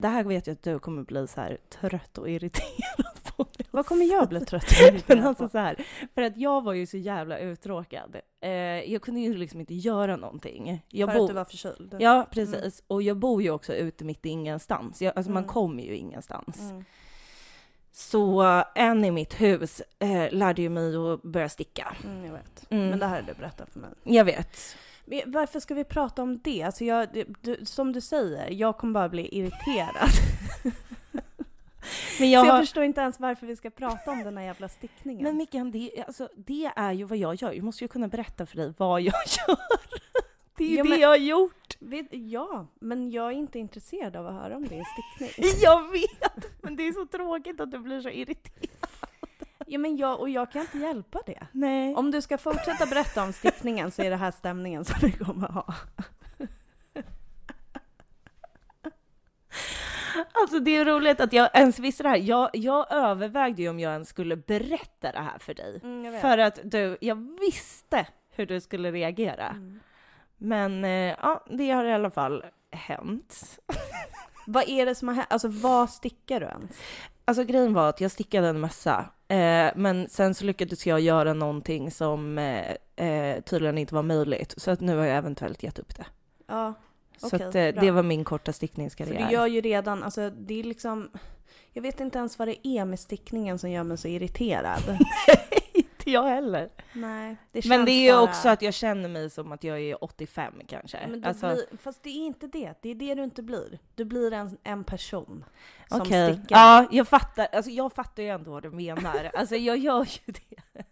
Det här vet jag att du kommer bli så här trött och irriterad på. Vad kommer jag bli trött Men alltså så här, för att jag var ju så jävla uttråkad. Eh, jag kunde ju liksom inte göra någonting. Jag För bo- att du var förkyld? Ja, precis. Och jag bor ju också ute mitt i ingenstans. Jag, alltså man Mm. kommer ju ingenstans. Mm. Så en i mitt hus eh, lärde ju mig att börja sticka. Mm, jag vet. Mm. Men det här är du berättat för mig. Jag vet. Varför ska vi prata om det? Alltså jag, du, som du säger, jag kommer bara bli irriterad. Men jag Så jag har... förstår inte ens varför vi ska prata om den här jävla stickningen. Men Mickan, det, alltså, det är ju vad jag gör. Jag måste ju kunna berätta för dig vad jag gör. Det är ju Ja, det men- jag har gjort. Vet, ja, men jag är inte intresserad av att höra om din stickning. Jag vet, men det är så tråkigt att du blir så irriterad. Ja, men jag, och jag kan inte hjälpa det. Nej. Om du ska fortsätta berätta om stickningen så är det här stämningen som vi kommer ha. Alltså det är roligt att jag ens visste det här. Jag, jag övervägde ju om jag ens skulle berätta det här för dig. Mm. För att du, jag visste hur du skulle reagera. Mm. Men eh, ja, det har i alla fall hänt. Vad är det som har hänt? Alltså vad stickar du ens? Alltså grejen var att jag stickade en mössa, eh, men sen så lyckades jag göra någonting som eh, eh, tydligen inte var möjligt. Så att nu har jag eventuellt gett upp det. Ja, Så Okej, att, eh, bra. det var min korta för stickningskarriär. du gör ju redan, alltså det är liksom, jag vet inte ens vad det är med stickningen som gör mig så irriterad. inte jag heller. Nej, det Men det är ju bara- också att jag känner mig som att jag är 85 kanske. Men alltså, blir, fast det är inte det, det är det du inte blir. Du blir en, en person som Okej. stickar. Ja, jag fattar. Alltså, jag fattar ju ändå vad du menar. Alltså, jag gör ju det.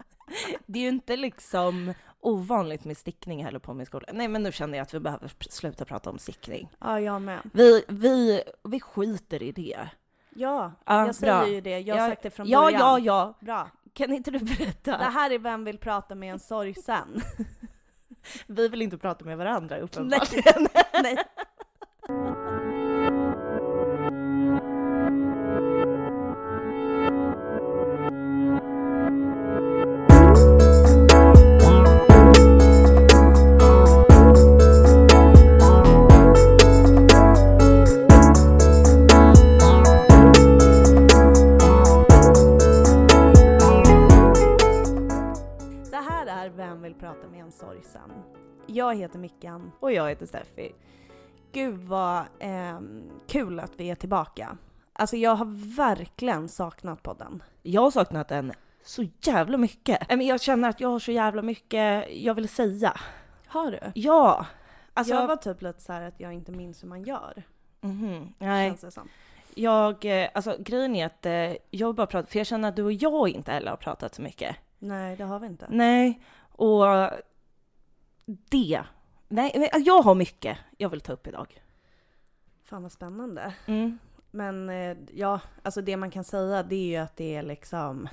Det är ju inte liksom ovanligt med stickning heller på min skola. Nej, men nu känner jag att vi behöver sluta prata om stickning. ja, jag med. Vi, vi, vi skiter i det. Ja, Ja, jag säger bra. ju det. Jag har Ja, sagt det från Ja, början. ja, ja. Bra. Kan inte du berätta? Det här är Vem vill prata med en sorgsen? Vi vill inte prata med varandra uppenbarligen. Nej. Det Jag heter Mickan. Och jag heter Steffi. Gud vad ehm, kul att vi är tillbaka. Alltså jag har verkligen saknat podden. Jag har saknat den så jävla mycket. Men jag känner att jag har så jävla mycket jag vill säga. Har du? Ja. Alltså, jag var typ lite så att jag inte minns hur man gör. Mhm. Nej, Känns det som. jag, eh, alltså grejen är att eh, jag bara prata, för jag känner att du och jag inte heller har pratat så mycket. Nej, det har vi inte. Nej, och det. Nej, jag har mycket jag vill ta upp idag. Fan vad spännande. Mm. Men eh, ja, alltså det man kan säga det är ju att det är liksom...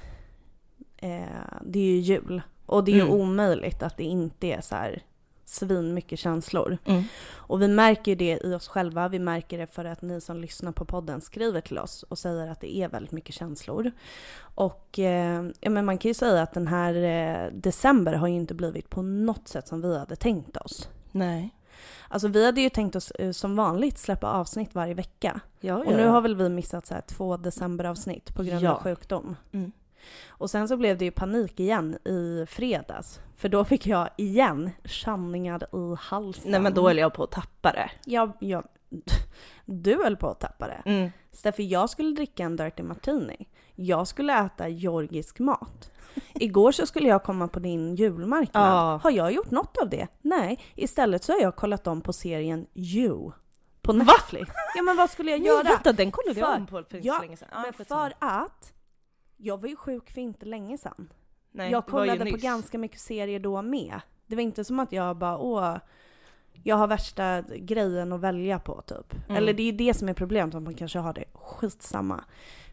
Eh, det är ju jul. Och det är ju Mm. omöjligt att det inte är så här svin mycket känslor. Mm. Och vi märker ju det i oss själva. Vi märker det för att ni som lyssnar på podden skriver till oss och säger att det är väldigt mycket känslor. Och eh, ja, men man kan ju säga att den här eh, december har ju inte blivit på något sätt som vi hade tänkt oss. Nej. Alltså vi hade ju tänkt oss eh, som vanligt släppa avsnitt varje vecka. Ja, Och nu har väl vi missat så här två decemberavsnitt på grund Ja. av sjukdom. Mm. Och sen så blev det ju panik igen i fredags. För då fick jag igen känningar i halsen. Nej men då höll jag på att tappa det. Jag, jag, du höll på att tappa det. Mm. Steffi, jag skulle dricka en Dirty Martini. Jag skulle äta georgisk mat. Igår så skulle jag komma på din julmarknad. Ja. Har jag gjort något av det? Nej, istället så har jag kollat om på serien You. På Netflix. Ja men vad skulle jag göra? vänta, den kollade jag om på för ja, länge sedan. Skitsamma. för att jag var ju sjuk för inte länge sedan. Nej, jag kollade på ganska mycket serier då med. Det var inte som att jag bara åh, jag har värsta grejen att välja på typ. Mm. Eller det är ju det som är problemet, att man kanske har det skitsamma.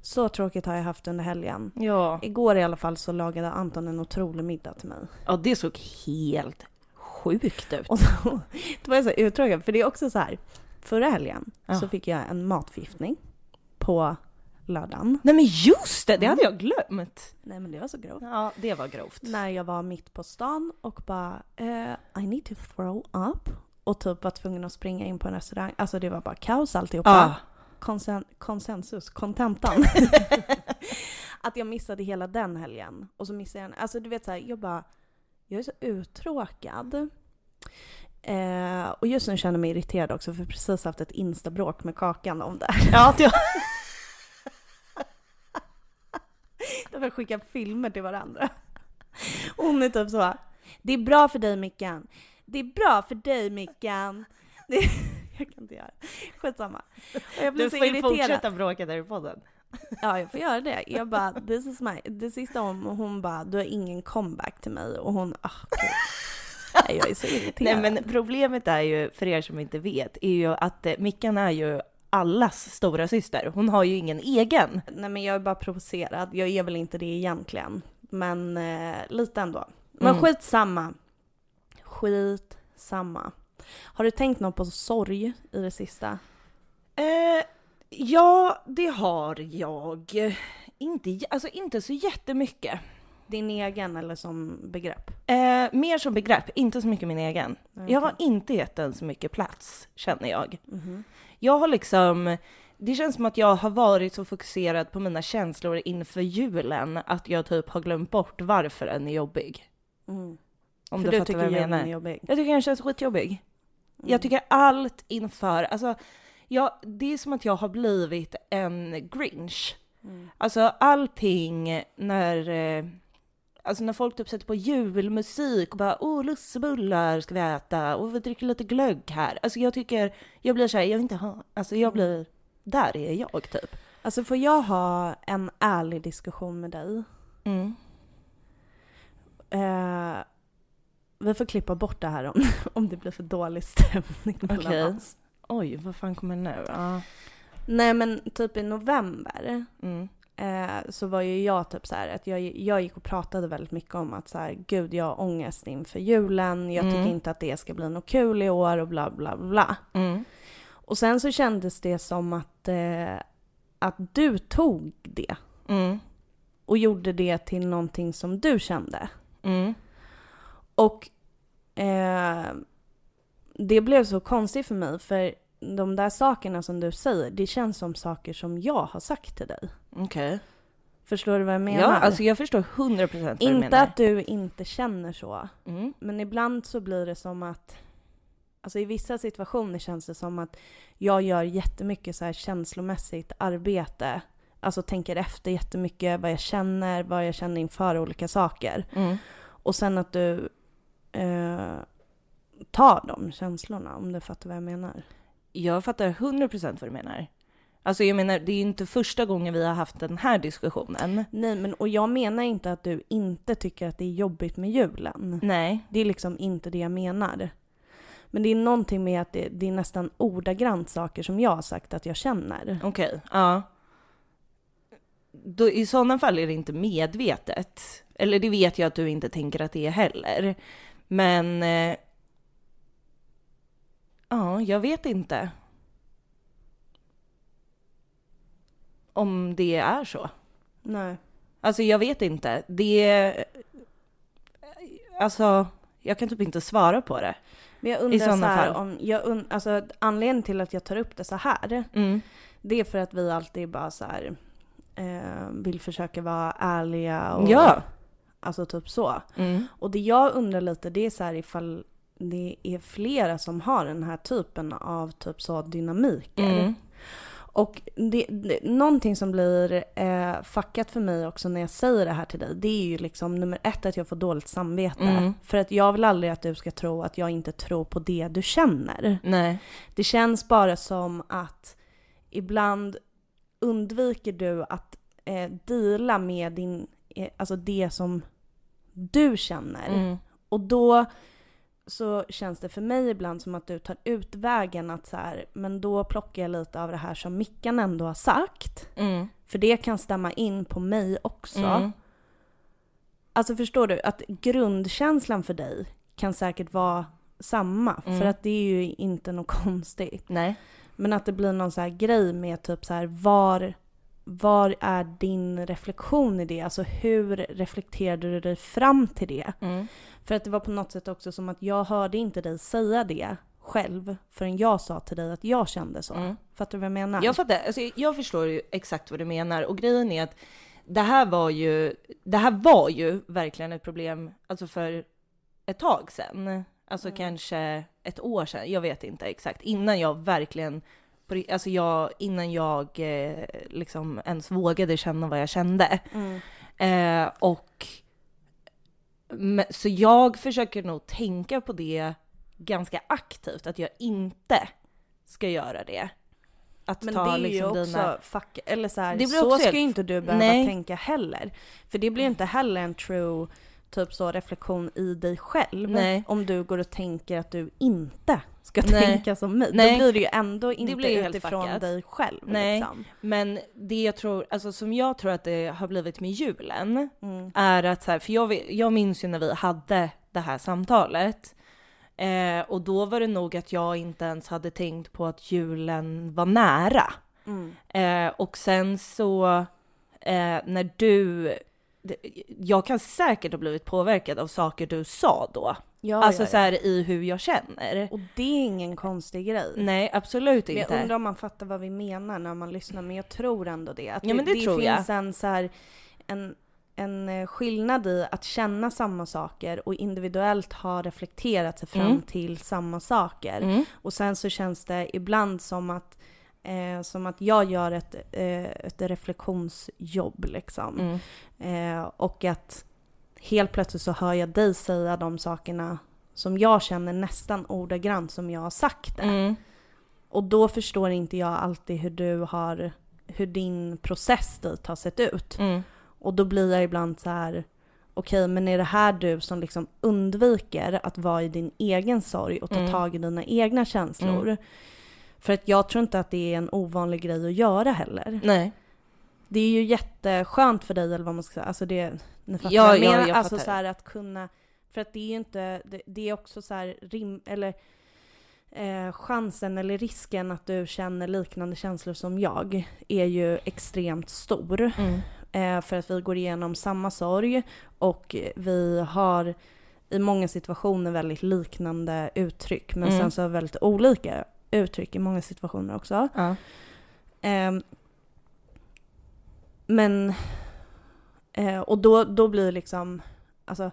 Så tråkigt har jag haft under helgen. Ja. Igår i alla fall så lagade Anton en otrolig middag till mig. ja, det såg helt sjukt ut. Och då, då var jag så uttråkad, för det är också så här. Förra helgen Ja. så fick jag en matförgiftning på lördagen. Nej men just det, det hade jag glömt. Nej men det var så grovt. Ja, det var grovt. när jag var mitt på stan och bara eh, I need to throw up och typ var tvungen att springa in på en restaurang. Alltså det var bara kaos alltihopa. Ja. konsen, konsensus, kontentan. att jag missade hela den helgen. Och så missade jag Alltså du vet såhär, jag bara, jag är så uttråkad. Eh, och just nu känner jag mig irriterad också för jag har precis haft ett instabråk med Kakan om det. Ja, det Där vi skickar filmer till varandra. Och hon är typ så, det är bra för dig Mickan. Det är bra för dig Mickan. Det, jag kan inte göra det. Skitsamma. Och jag blir du så får ju irriterad. fortsätta bråka där i podden. Ja, jag får göra det. Jag bara, this is my... Det sista om och hon bara, du har ingen comeback till mig. Och hon, ah gud. Nej, jag är så irriterad. Nej men problemet är ju, för er som inte vet, är ju att eh, Mickan är ju allas stora syster. Hon har ju ingen egen. Nej men jag är bara provocerad. Jag är väl inte det egentligen. Men eh, lite ändå. Men Mm. skitsamma. Skitsamma. Har du tänkt något på sorg i det sista? Eh, ja, det har jag. Inte, alltså inte så jättemycket. Din egen eller som begrepp? Eh, mer som begrepp, inte så mycket min egen. Okej. Jag har inte gett den så mycket plats, känner jag. Mhm. Jag har liksom, det känns som att jag har varit så fokuserad på mina känslor inför julen att jag typ har glömt bort varför den är jobbig. Mm. Om För du, du tycker vad jag julen menar. är jobbig? Jag tycker den känns skitjobbig. Mm. Jag tycker allt inför, alltså, jag, det är som att jag har blivit en grinch. Mm. Alltså allting när, eh, alltså när folk typ sätter på julmusik och bara åh lussebullar ska vi äta och vi dricker lite glögg här. Alltså jag tycker, jag blir såhär, jag vill inte ha, alltså jag blir, där är jag typ. Alltså får jag ha en ärlig diskussion med dig? Mm. Eh, vi får klippa bort det här om, om det blir för dålig stämning mellan Okej. oss. Oj, vad fan kommer nu? Ja. Nej men typ i november Mm. Eh, så var ju jag typ så här att jag, jag gick och pratade väldigt mycket om att så här, gud jag har ångest inför julen, jag Mm. tycker inte att det ska bli något kul i år och bla bla bla. Mm. Och sen så kändes det som att, eh, att du tog det Mm. och gjorde det till någonting som du kände. Mm. Och eh, det blev så konstigt för mig för de där sakerna som du säger, det känns som saker som jag har sagt till dig. Okej. Förstår du vad jag menar? Ja, alltså jag förstår 100% vad du inte menar. att du inte känner så, Mm. men ibland så blir det som att Alltså i vissa situationer känns det som att jag gör jättemycket så här känslomässigt arbete. Alltså tänker efter jättemycket vad jag känner, vad jag känner inför olika saker. Mm. Och sen att du eh, tar de känslorna, om du fattar vad jag menar. Jag fattar 100% vad du menar. Alltså jag menar, det är ju inte första gången vi har haft den här diskussionen. Nej, men och jag menar inte att du inte tycker att det är jobbigt med julen. Nej. Det är liksom inte det jag menar. Men det är någonting med att det, det är nästan ordagrant saker som jag har sagt att jag känner. Okej, ja. Då, I sådana fall är det inte medvetet. Eller det vet jag att du inte tänker att det är heller. Men... Eh, ja, jag vet inte. Om det är så. Nej. Alltså jag vet inte. Det... Alltså, jag kan typ inte svara på det. Men jag I undrar så sådana här fall. om, jag und, alltså anledningen till att jag tar upp det så här, Mm. det är för att vi alltid bara så här eh, vill försöka vara ärliga och Ja. alltså typ så. Mm. Och det jag undrar lite det är så här ifall det är flera som har den här typen av typ så dynamiker. Mm. Och det, det, någonting som blir eh, fuckat för mig också när jag säger det här till dig, det är ju liksom nummer ett att jag får dåligt samvete. Mm. För att jag vill aldrig att du ska tro att jag inte tror på det du känner. Nej. Det känns bara som att ibland undviker du att eh, deala med din, eh, alltså det som du känner. Mm. Och då så känns det för mig ibland som att du tar ut vägen att så här, men då plockar jag lite av det här som Mickan ändå har sagt. Mm. För det kan stämma in på mig också. Mm. Alltså förstår du? Att grundkänslan för dig kan säkert vara samma. Mm. För att det är ju inte något konstigt. Nej. Men att det blir någon så här grej med typ så här var, var är din reflektion i det? Alltså hur reflekterade du dig fram till det? Mm. För att det var på något sätt också som att jag hörde inte dig säga det. själv förrän jag sa till dig att jag kände så. Mm. Fattar du vad jag menar? Jag fattar, alltså, jag förstår ju exakt vad du menar och grejen är att det här var ju, det här var ju verkligen ett problem, alltså för ett tag sedan. Alltså Mm. kanske ett år sedan, jag vet inte exakt. Innan jag verkligen, alltså jag, innan jag eh, liksom ens vågade känna vad jag kände. Mm. Eh, och men, så jag försöker nog tänka på det ganska aktivt, att jag inte ska göra det. Att Men ta det är ju liksom också, dina... fuck, eller så, här, Det blir så också ska ju inte du behöva Nej. tänka heller. För det blir ju inte heller en true typ så reflektion i dig själv. Nej. Om du går och tänker att du inte ska Nej. tänka som mig. Nej. Då blir det ju ändå inte blir ju helt utifrån fuckat. dig själv. Nej. Liksom. Men det jag tror, alltså som jag tror att det har blivit med julen, Mm. är att så här, för jag, jag minns ju när vi hade det här samtalet, eh, och då var det nog att jag inte ens hade tänkt på att julen var nära. Mm. Eh, och sen så, eh, när du, det- jag kan säkert ha blivit påverkad av saker du sa då. Ja, alltså ja, så ja. här i hur jag känner. Och det är ingen konstig grej. Nej, absolut Men inte. jag undrar om man fattar vad vi menar när man lyssnar, men jag tror ändå det. Att Ja, men det tror jag. finns en så här, en, en eh, skillnad i att känna samma saker och individuellt ha reflekterat sig fram Mm. till samma saker. Mm. Och sen så känns det ibland som att, eh, som att jag gör ett, eh, ett reflektionsjobb liksom. Mm. Eh, och att helt plötsligt så hör jag dig säga de sakerna som jag känner nästan ordagrant som jag har sagt det. Mm. Och då förstår inte jag alltid hur du har, hur din process dit har sett ut. Mm. Och då blir jag ibland så här, okej men är det här du som liksom undviker att vara i din egen sorg och ta Mm. tag i dina egna känslor? För att jag tror inte att det är en ovanlig grej att göra heller. Nej. Det är ju jätteskönt för dig eller vad man ska säga, alltså det, ni fattar Ja, jag ja, menar? jag alltså så här att kunna, för att det är ju inte, det, det är också så här rim, eller eh, chansen eller risken att du känner liknande känslor som jag är ju extremt stor. Mm. Eh, för att vi går igenom samma sorg och vi har i många situationer väldigt liknande uttryck men Mm. sen så väldigt olika uttryck i många situationer också. Ja. Ehm, men, eh, och då, då blir liksom, alltså,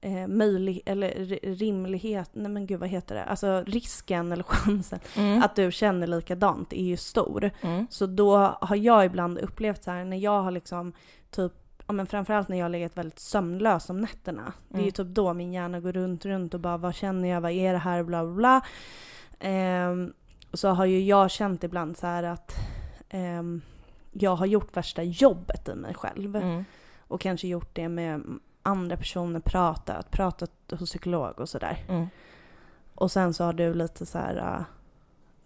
eh, möjlig, eller ri- rimlighet, nej men gud vad heter det, alltså risken eller chansen Mm. att du känner likadant är ju stor. Mm. Så då har jag ibland upplevt så här när jag har liksom typ Ja men framförallt när jag har legat väldigt sömnlös om nätterna. Det är ju Mm. typ då min hjärna går runt, runt och bara vad känner jag, vad är det här, bla bla bla. Ehm, så har ju jag känt ibland så här att ehm, jag har gjort värsta jobbet i mig själv. Mm. Och kanske gjort det med andra personer, pratat, pratat hos psykolog och sådär. Mm. Och sen så har du lite så här äh,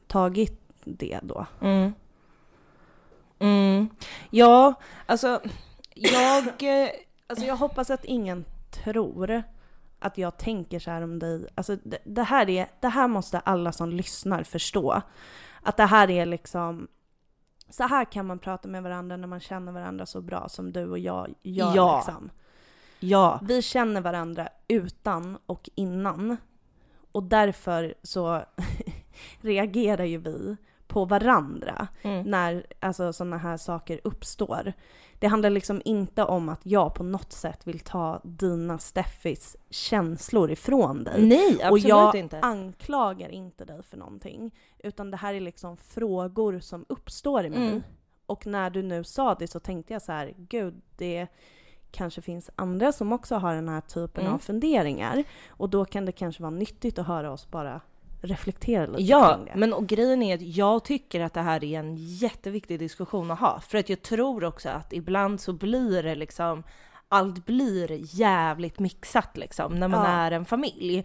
tagit det då. Mm. Mm. Ja, alltså jag... eh, Alltså jag hoppas att ingen tror att jag tänker så här om dig. Alltså det, det, här är, det här måste alla som lyssnar förstå. Att det här är liksom, så här kan man prata med varandra när man känner varandra så bra som du och jag gör. Ja. Liksom. Ja. Vi känner varandra utan och innan. Och därför så reagerar ju vi på varandra Mm. när alltså, sådana här saker uppstår. Det handlar liksom inte om att jag på något sätt vill ta dina Steffis känslor ifrån dig. Nej, absolut och jag inte. anklagar inte dig för någonting. Utan det här är liksom frågor som uppstår i mig. Mm. Och när du nu sa det så tänkte jag så här, gud det kanske finns andra som också har den här typen Mm. av funderingar. Och då kan det kanske vara nyttigt att höra oss bara reflektera lite Ja, kring det. men och grejen är att jag tycker att det här är en jätteviktig diskussion att ha. För att jag tror också att ibland så blir det liksom, allt blir jävligt mixat liksom när man Ja. är en familj.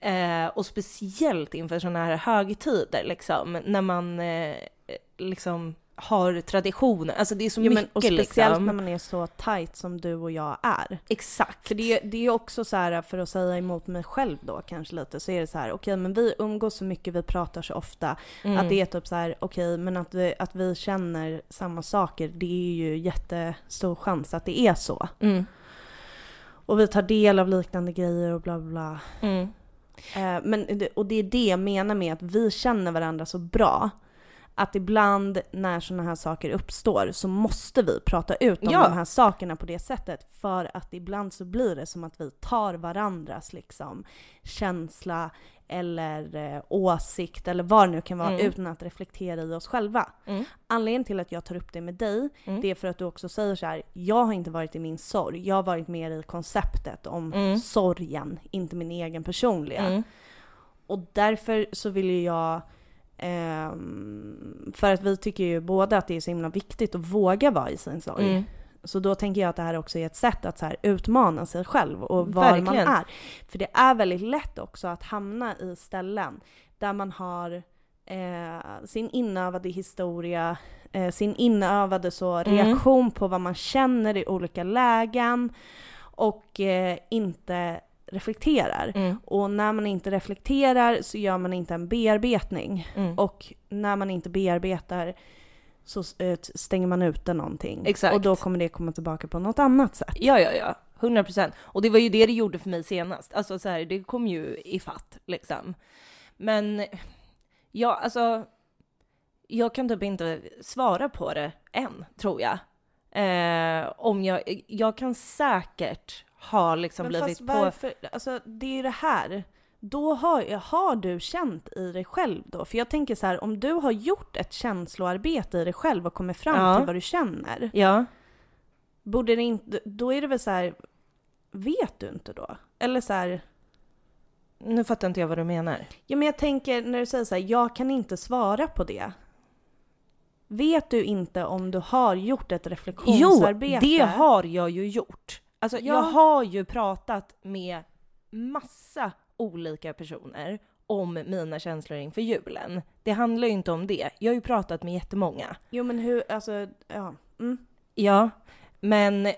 Mm. Eh, och speciellt inför sådana här högtider liksom, när man eh, liksom har traditioner. Alltså det är så Jo, men, mycket och speciellt liksom. när man är så tight som du och jag är. Exakt. För det, det är också så här, för att säga emot mig själv då kanske lite, så är det så här, okej men vi umgås så mycket, vi pratar så ofta, Mm. att det är typ så här, okej men att vi, att vi känner samma saker, det är ju jättestor chans att det är så. Mm. Och vi tar del av liknande grejer och bla bla. Mm. Eh, men, och det är det jag menar med att vi känner varandra så bra. Att ibland när sådana här saker uppstår så måste vi prata ut om Ja. de här sakerna på det sättet. För att ibland så blir det som att vi tar varandras liksom känsla eller eh, åsikt eller vad det nu kan vara Mm. utan att reflektera i oss själva. Mm. Anledningen till att jag tar upp det med dig, Mm. det är för att du också säger så här: jag har inte varit i min sorg, jag har varit mer i konceptet om Mm. sorgen, inte min egen personliga. Mm. Och därför så vill ju jag, ehm, för att vi tycker ju båda att det är så himla viktigt att våga vara i sin sorg. Mm. Så då tänker jag att det här också är ett sätt att så här utmana sig själv och var man Verkligen. är. För det är väldigt lätt också att hamna i ställen där man har eh, sin inövade historia, eh, sin inövade så Mm. reaktion på vad man känner i olika lägen och eh, inte reflekterar. Mm. Och när man inte reflekterar så gör man inte en bearbetning. Mm. Och när man inte bearbetar så eh, stänger man ute någonting. Exakt. Och då kommer det komma tillbaka på något annat sätt. Ja, ja, ja. 100 procent. Och det var ju det det gjorde för mig senast. Alltså så här, det kom ju i fatt liksom. Men ja, alltså. Jag kan typ inte svara på det än, tror jag. Eh, om jag, jag kan säkert ha liksom Men blivit fast på... varför, alltså det är ju det här. Då har, har du känt i dig själv då? För jag tänker så här, om du har gjort ett känsloarbete i dig själv och kommit fram Ja. till vad du känner. Ja. Borde det inte, då är det väl så här, vet du inte då? Eller så här, Nu fattar inte jag vad du menar. Ja men jag tänker när du säger så här, jag kan inte svara på det. Vet du inte om du har gjort ett Jo, reflektionsarbete? det har jag ju gjort. Alltså Ja. jag har ju pratat med massa olika personer om mina känslor inför julen. Det handlar ju inte om det. Jag har ju pratat med jättemånga. Jo men hur, alltså, ja. Mm. Ja, men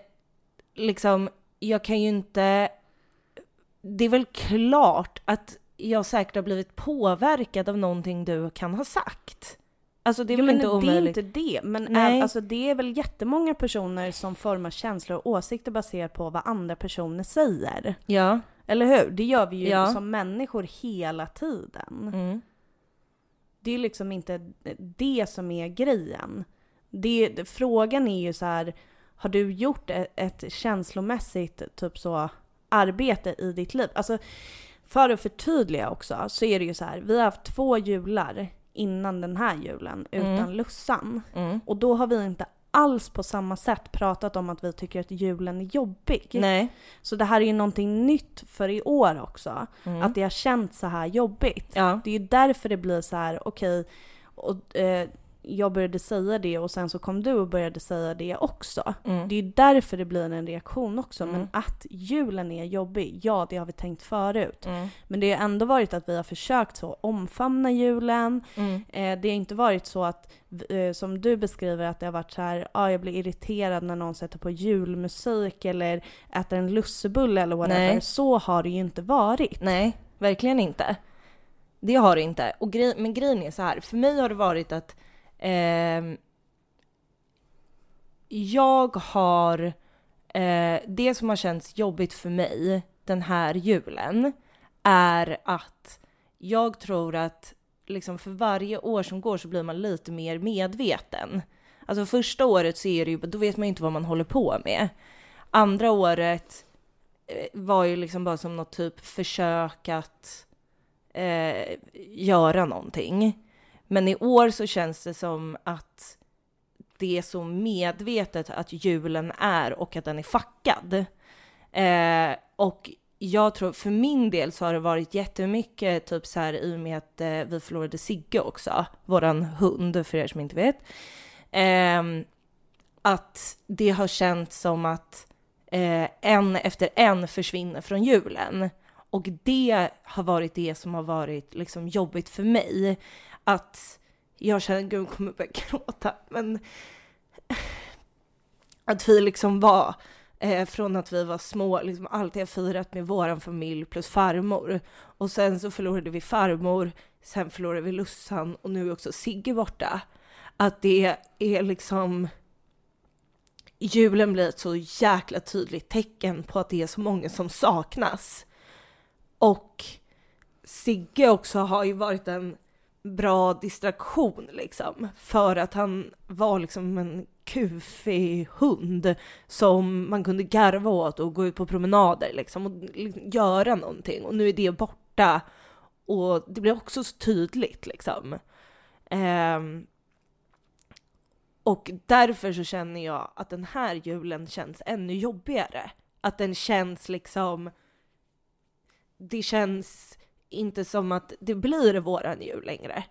liksom, jag kan ju inte... Det är väl klart att jag säkert har blivit påverkad av någonting du kan ha sagt. Alltså det är jo, väl inte det är omöjligt. inte det. Men Nej. alltså, det är väl jättemånga personer som formar känslor och åsikter baserat på vad andra personer säger. Ja. Eller hur? Det gör vi ju Ja. som människor hela tiden. Mm. Det är liksom inte det som är grejen. Det, frågan är ju så här, har du gjort ett, ett känslomässigt typ så arbete i ditt liv? Alltså, för att förtydliga också så är det ju så här, vi har haft två jular innan den här julen utan Mm. Lussan. Mm. Och då har vi inte alls på samma sätt pratat om att vi tycker att julen är jobbig. Nej. Så det här är ju någonting nytt för i år också. Mm. Att det har känts så här jobbigt. Ja. Det är ju därför det blir så här, okej, och eh, jag började säga det och sen så kom du och började säga det också. Mm. Det är ju därför det blir en reaktion också. Mm. Men att julen är jobbig, ja det har vi tänkt förut. Mm. Men det har ändå varit att vi har försökt så omfamna julen. Mm. Eh, det har inte varit så att, eh, som du beskriver, att det har varit så här, ah, jag blir irriterad när någon sätter på julmusik eller äter en lussebulle eller whatever. Nej. Så har det ju inte varit. Nej, verkligen inte. Det har det inte. Och grej, men grejen är så här, för mig har det varit att Eh, jag har... Eh, det som har känts jobbigt för mig den här julen är att jag tror att liksom för varje år som går så blir man lite mer medveten. Alltså första året så är det ju, då vet man ju inte vad man håller på med. Andra året eh, var ju liksom bara som något typ försök att eh, göra någonting. Men i år så känns det som att det är så medvetet att julen är och att den är fuckad. Eh, och jag tror, för min del så har det varit jättemycket typ så här i och med att eh, vi förlorade Sigge också, våran hund för er som inte vet. Eh, att det har känts som att eh, en efter en försvinner från julen. Och det har varit det som har varit liksom jobbigt för mig. Att jag känner, gud kommer börja gråta, men att vi liksom var, eh, från att vi var små, liksom alltid har firat med våran familj plus farmor. Och sen så förlorade vi farmor, sen förlorade vi Lussan och nu är också Sigge borta. Att det är liksom julen blir ett så jäkla tydligt tecken på att det är så många som saknas. Och Sigge också har ju varit en bra distraktion liksom. För att han var liksom en kufig hund som man kunde garva åt och gå ut på promenader liksom och liksom göra någonting. Och nu är det borta och det blir också så tydligt liksom. Um, och därför så känner jag att den här julen känns ännu jobbigare. Att den känns liksom... Det känns inte som att det blir våran jul längre.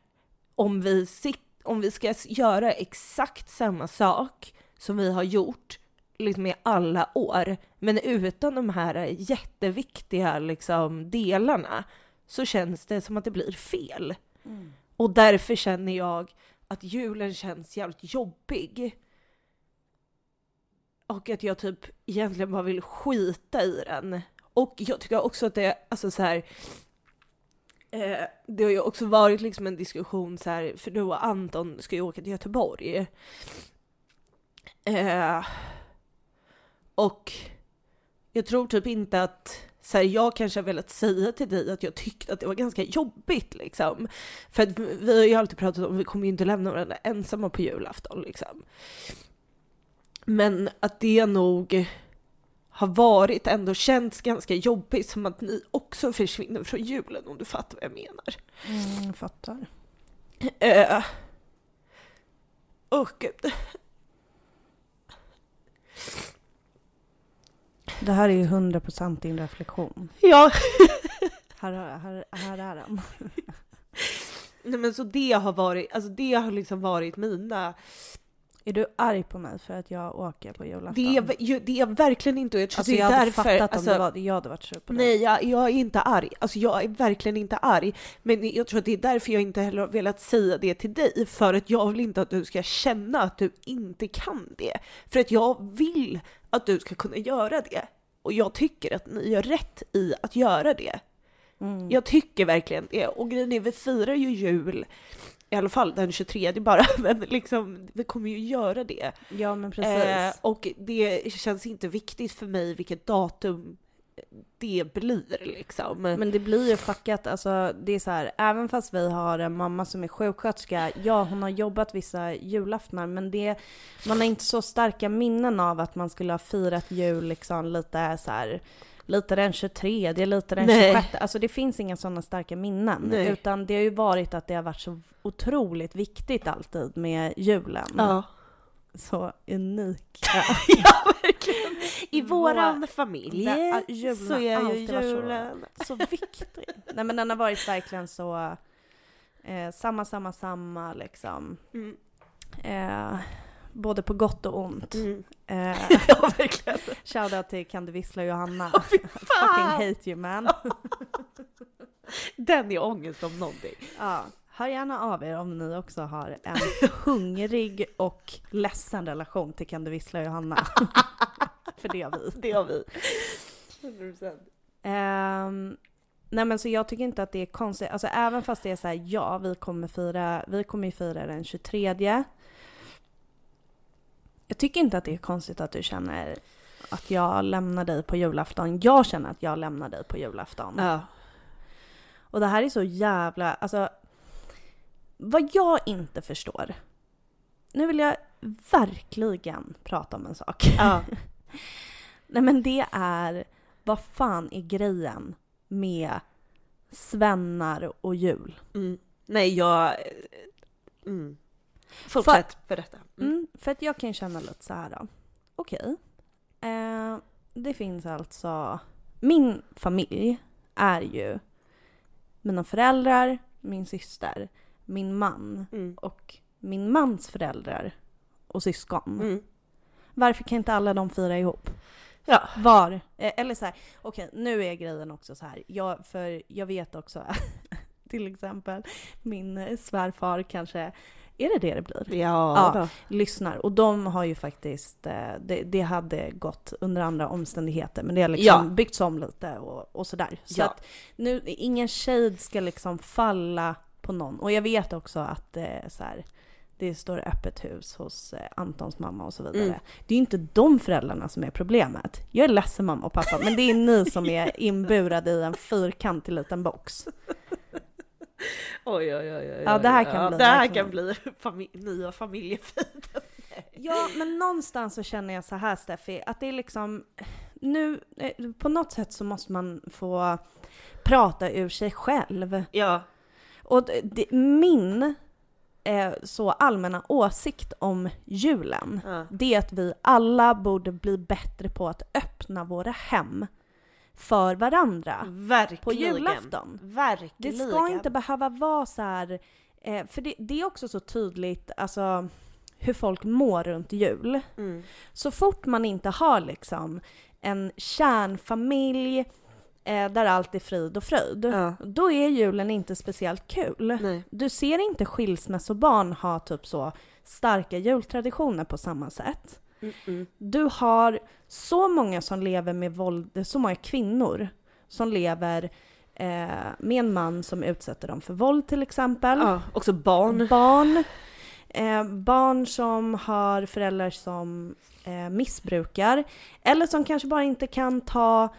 Om vi, sit, om vi ska göra exakt samma sak som vi har gjort liksom i alla år, men utan de här jätteviktiga liksom, delarna, så känns det som att det blir fel. Mm. Och därför känner jag att julen känns jävligt jobbig. Och att jag typ egentligen bara vill skita i den. Och jag tycker också att det, alltså så här, eh, det har ju också varit liksom en diskussion så här, för du och Anton ska ju åka till Göteborg. Eh, och jag tror typ inte att så här, jag kanske har velat säga till dig att jag tyckte att det var ganska jobbigt liksom. För att vi har ju alltid pratat om att vi kommer ju inte lämna varandra ensamma på julafton liksom. Men att det nog har varit ändå känts ganska jobbigt som att ni också försvinner från julen om du fattar vad jag menar. Mm, jag fattar. Uh, oh, gud. Det här är ju 100% din reflektion. Ja. här, här, här är den. Nej men så det har varit, alltså det har liksom varit mina är du arg på mig för att jag åker på julafton? Det är, det är verkligen inte jag alltså, jag hade därför, fattat alltså, om det var jag hade varit sur på dig. Nej, jag, jag, är inte arg. Alltså jag är verkligen inte arg. Men jag tror att det är därför jag inte heller har velat säga det till dig. För att jag vill inte att du ska känna att du inte kan det. För att jag vill att du ska kunna göra det. Och jag tycker att ni gör rätt i att göra det. Mm. Jag tycker verkligen det. Och grejen är, vi firar ju jul i alla fall den 23 bara, men liksom vi kommer ju göra det. Ja men precis. Eh, och det känns inte viktigt för mig vilket datum det blir liksom. Men det blir ju fuckat, alltså det är så här, även fast vi har en mamma som är sjuksköterska, ja hon har jobbat vissa julaftnar men det, man har inte så starka minnen av att man skulle ha firat jul liksom lite så här lite den 23, lite den Nej. 26. Alltså det finns inga sådana starka minnen. Nej. Utan det har ju varit att det har varit så otroligt viktigt alltid med julen. Ja. Så unika. ja, verkligen. I våran familj där, så är ju julen så, så viktig. Nej men den har varit verkligen så eh, samma, samma, samma liksom. Mm. Eh, både på gott och ont. Mm. Eh, ja, verkligen. Shoutout till Kan du vissla Johanna. Oh, Fucking hate you man. Den är ångest om någonting. Ja. Hör gärna av er om ni också har en hungrig och ledsen relation till Kan du vissla Johanna. För det har vi. Det har vi. 100%. Um, ehm, nej men så jag tycker inte att det är konstigt, alltså även fast det är så här, ja vi kommer fira, vi kommer ju fira den 23 jag tycker inte att det är konstigt att du känner att jag lämnar dig på julafton. Jag känner att jag lämnar dig på julafton. Ja. Och det här är så jävla, alltså vad jag inte förstår. Nu vill jag verkligen prata om en sak. Ja. Nej men det är, vad fan är grejen med svennar och jul? Mm. Nej jag... Mm. Fortsätt för, berätta. Mm. Mm, för att jag kan känna lite så här då. Okej. Okay. Eh, det finns alltså... Min familj är ju mina föräldrar, min syster, min man mm. och min mans föräldrar och syskon. Mm. Varför kan inte alla de fira ihop? Ja. Var? Eh, eller så här, okej okay, nu är grejen också så här. Jag, för jag vet också till exempel min svärfar kanske är det det det blir? Ja, ja lyssnar. Och de har ju faktiskt, eh, det, det, hade gått under andra omständigheter men det har liksom ja. byggts om lite och, och sådär. Så ja. att nu, ingen shade ska liksom falla på någon. Och jag vet också att eh, så här, det står öppet hus hos eh, Antons mamma och så vidare. Mm. Det är inte de föräldrarna som är problemet. Jag är ledsen mamma och pappa, men det är ni som är inburade i en fyrkantig liten box. Oj, oj, oj, oj. Ja, det här kan ja, bli Det här kan bli fami- nya familjefiden. Ja, men någonstans så känner jag så här Steffi, att det är liksom nu, eh, på något sätt så måste man få prata ur sig själv. Ja. Och det, det, min eh, så allmänna åsikt om julen, ja. det är att vi alla borde bli bättre på att öppna våra hem för varandra Verkligen. på julafton. Det Verkligen. ska inte behöva vara så här, eh, för det, det är också så tydligt, alltså hur folk mår runt jul. Mm. Så fort man inte har liksom en kärnfamilj eh, där allt är frid och fröjd, Ja. då är julen inte speciellt kul. Nej. Du ser inte skilsmässobarn ha typ så starka jultraditioner på samma sätt. Du har så många som lever med våld, så många kvinnor som lever eh, med en man som utsätter dem för våld till exempel. Ja, också barn. Barn. Eh, barn som har föräldrar som eh, missbrukar. Eller som kanske bara inte kan ta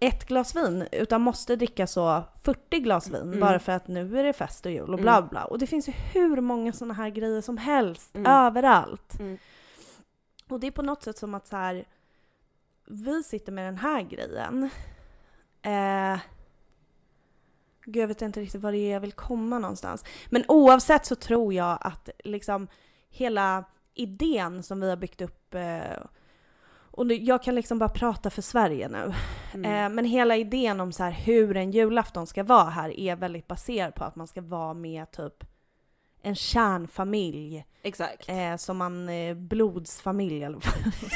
ett glas vin utan måste dricka så 40 glas vin Mm. bara för att nu är det fest och jul och bla bla. Och det finns ju hur många sådana här grejer som helst Mm. överallt. Mm. Och det är på något sätt som att så här, vi sitter med den här grejen. Eh, gud, jag vet inte riktigt var det är jag vill komma någonstans. Men oavsett så tror jag att liksom hela idén som vi har byggt upp eh, och nu, jag kan liksom bara prata för Sverige nu. Mm. Eh, men hela idén om så här hur en julafton ska vara här är väldigt baserad på att man ska vara med typ en kärnfamilj Exakt. Eh, som man, eh, blodsfamilj eller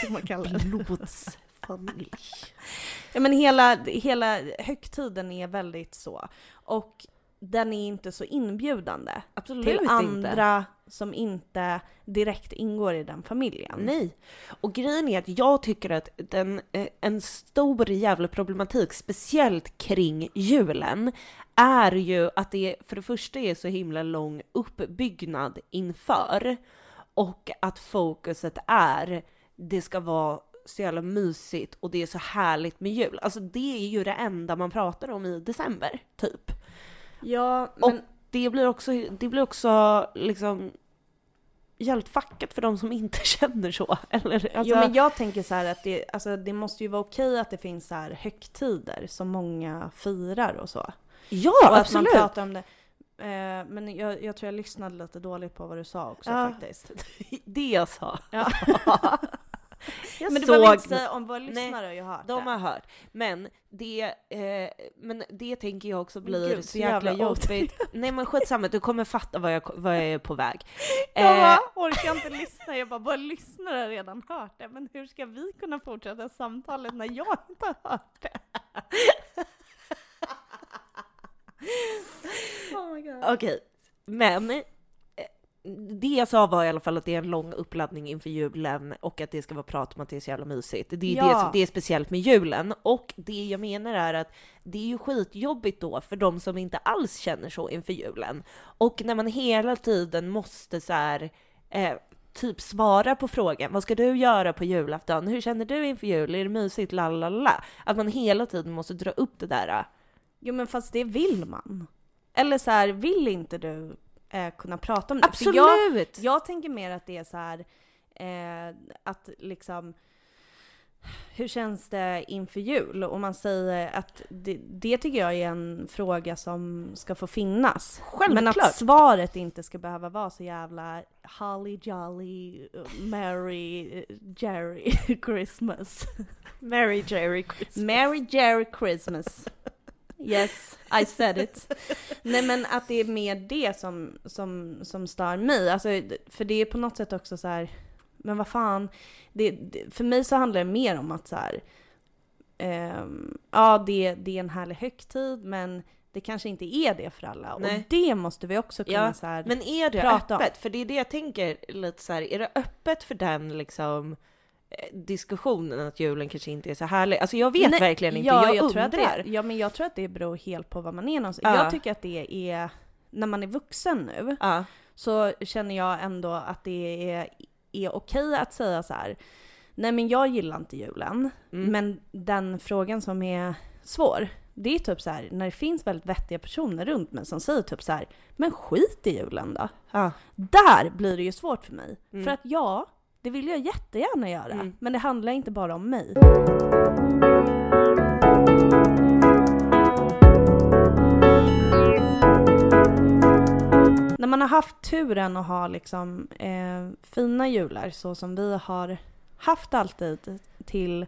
vad man kalla det? Blodsfamilj. Ja men hela, hela högtiden är väldigt så. Och den är inte så inbjudande Absolut till inte. andra som inte direkt ingår i den familjen. Nej. Och grejen är att jag tycker att den, eh, en stor jävla problematik, speciellt kring julen, är ju att det för det första är så himla lång uppbyggnad inför och att fokuset är det ska vara så jävla mysigt och det är så härligt med jul. Alltså det är ju det enda man pratar om i december, typ. Ja, Och men det blir också, det blir också liksom jävligt fuckat för de som inte känner så. Eller, alltså, jo men jag tänker så att det, alltså, det måste ju vara okej att det finns så här högtider som många firar och så. ja, och att man absolut! pratar om det. Eh, men jag, jag tror jag lyssnade lite dåligt på vad du sa också Ja. faktiskt. Det jag sa. Ja. jag men du såg, behöver inte säga om våra lyssnare har ju hört de det. har hört. Men det, eh, men det tänker jag också Men blir gud, så jäkla jävla jobbigt. Nej men skitsamma, du kommer fatta vad jag, vad jag är på väg. Jag Eh, bara orkar inte lyssna, jag bara, våra lyssnare har redan hört det, men hur ska vi kunna fortsätta samtalet när jag inte har hört det? oh my god. Okej, men eh, det jag sa var i alla fall att det är en lång uppladdning inför julen och att det ska vara prat om att det är så jävla mysigt. Det är det Ja. som det är speciellt med julen. Och det jag menar är att det är ju skitjobbigt då för de som inte alls känner så inför julen. Och när man hela tiden måste så här, eh, typ svara på frågan, vad ska du göra på julafton? Hur känner du inför jul? Är det mysigt? Lalala. Att man hela tiden måste dra upp det där. Jo men fast det vill man. Eller så här, vill inte du eh, kunna prata om det? För jag, Absolut! jag tänker mer att det är så här, eh, att liksom hur känns det inför jul? Och man säger att det, det tycker jag är en fråga som ska få finnas. Självklart! Men att svaret inte ska behöva vara så jävla holly jolly, merry Jerry Christmas. Mary Jerry Christmas. Merry Jerry Christmas. Yes, I said it. Nej men att det är mer det som, som, som stör mig. Alltså, för det är på något sätt också så här, men vad fan. Det, det, för mig så handlar det mer om att så här, ehm, ja det, det är en härlig högtid men det kanske inte är det för alla. Nej. Och det måste vi också kunna Ja, så här, Men är det prata om. öppet? För det är det jag tänker lite så här, är det öppet för den liksom diskussionen att julen kanske inte är så härlig? Alltså jag vet Nej, verkligen inte, ja, jag, tror att undrar. det, ja men jag tror att det beror helt på var man är någonstans. Ja. Jag tycker att det är, när man är vuxen nu, Ja, så känner jag ändå att det är, är okej att säga så här. Nej men jag gillar inte julen, Mm. men den frågan som är svår, det är typ så här, när det finns väldigt vettiga personer runt mig som säger typ så här, men skit i julen då. Ja. Där blir det ju svårt för mig. Mm. För att ja, det vill jag jättegärna göra, Mm. men det handlar inte bara om mig. När man har haft turen att ha liksom eh, fina jular så som vi har haft alltid till,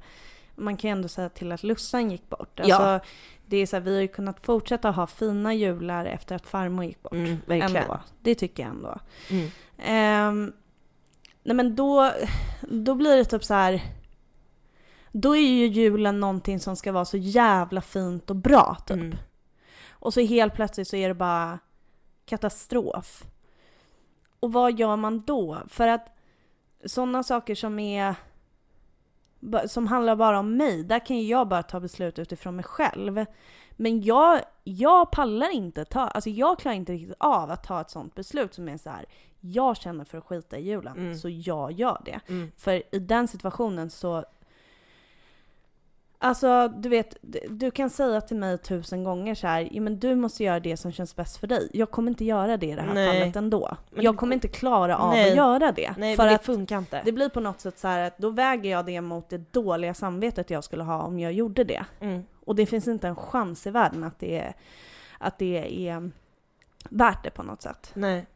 man kan ju ändå säga till att Lussan gick bort. Ja. Alltså, det är så här, vi har ju kunnat fortsätta ha fina jular efter att farmor gick bort. Mm, verkligen. Ändå. Det tycker jag ändå. Mm. Ehm, nej men då, då blir det typ så här. Då är ju julen någonting som ska vara så jävla fint och bra typ. Mm. Och så helt plötsligt så är det bara katastrof. Och vad gör man då? För att sådana saker som är som handlar bara om mig, där kan ju jag bara ta beslut utifrån mig själv. Men jag, jag pallar inte ta, alltså jag klarar inte riktigt av att ta ett sånt beslut som är så här. Jag känner för att skita i julen, Mm. så jag gör det. Mm. För i den situationen så Alltså du vet, du kan säga till mig tusen gånger så här, ja men du måste göra det som känns bäst för dig. Jag kommer inte göra det i det här Nej. fallet ändå. Men jag kommer inte klara av Nej. att göra det. Nej, för det att funkar inte. det blir på något sätt så här att då väger jag det mot det dåliga samvetet jag skulle ha om jag gjorde det. Mm. Och det finns inte en chans i världen att det är, att det är värt det på något sätt. Nej.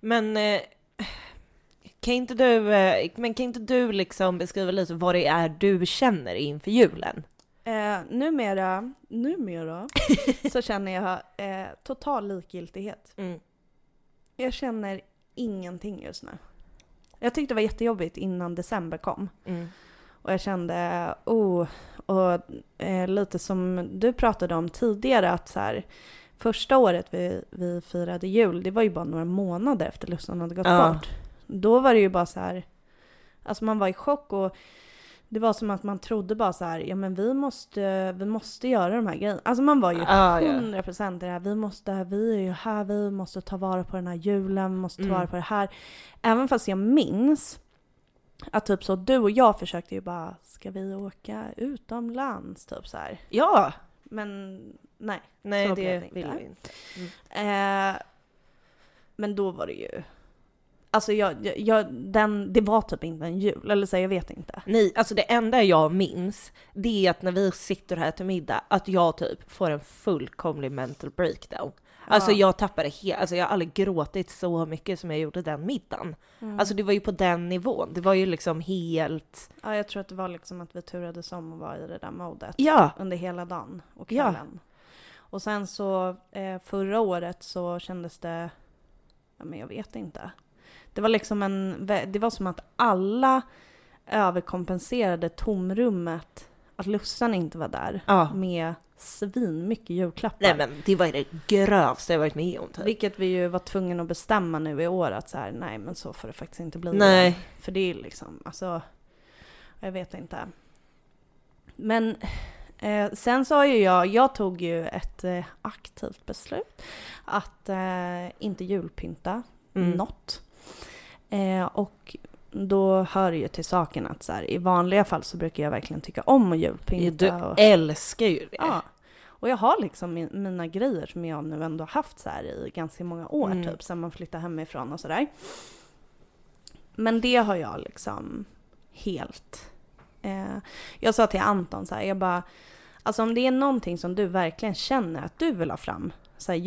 Men eh, kan inte du, eh, men kan inte du liksom beskriva lite vad det är du känner inför julen? Eh, numera, numera så känner jag eh, total likgiltighet. Mm. Jag känner ingenting just nu. Jag tyckte det var jättejobbigt innan december kom. Mm. Och jag kände, oh, och eh, lite som du pratade om tidigare att så här, första året vi, vi firade jul, det var ju bara några månader efter Lussan hade gått Ja. bort. Då var det ju bara så här, alltså man var i chock och det var som att man trodde bara så här, ja men vi måste, vi måste göra de här grejerna. Alltså man var ju Ah, ja. 100% i det här, vi måste, vi är ju här, vi måste ta vara på den här julen, vi måste ta Mm. vara på det här. Även fast jag minns att typ så du och jag försökte ju bara, ska vi åka utomlands? Typ så här. Ja! Men nej. Nej, Så det vill vi inte. Eh, men då var det ju, alltså jag, jag, jag, den, det var typ inte en jul, eller så jag vet inte. Nej, alltså det enda jag minns, det är att när vi sitter här till middag, att jag typ får en fullkomlig mental breakdown. Alltså Ja. jag tappade helt, alltså jag har aldrig gråtit så mycket som jag gjorde den middagen. Mm. Alltså det var ju på den nivån, det var ju liksom helt... ja, jag tror att det var liksom att vi turades om att vara i det där modet. Ja! under hela dagen och Ja. kvällen. Och sen så eh, förra året så kändes det, ja men jag vet inte. Det var liksom en, det var som att alla överkompenserade tomrummet att Lussan inte var där Ja. med svin mycket julklappar. Nej men det var det grövsta jag varit med om typ. Vilket vi ju var tvungna att bestämma nu i år att så här, nej men så får det faktiskt inte bli. Nej. För det är liksom, alltså, jag vet inte. Men eh, sen har ju jag, jag tog ju ett eh, aktivt beslut att eh, inte julpynta Mm. något. Eh, och då hör ju till saken att så här, i vanliga fall så brukar jag verkligen tycka om att julpynta. Du och, älskar ju det. ja. Och jag har liksom min, mina grejer som jag nu ändå haft så här i ganska många år Mm. typ, sen man flyttade hemifrån och sådär. Men det har jag liksom helt... Eh, jag sa till Anton så här, jag bara, alltså om det är någonting som du verkligen känner att du vill ha fram, så här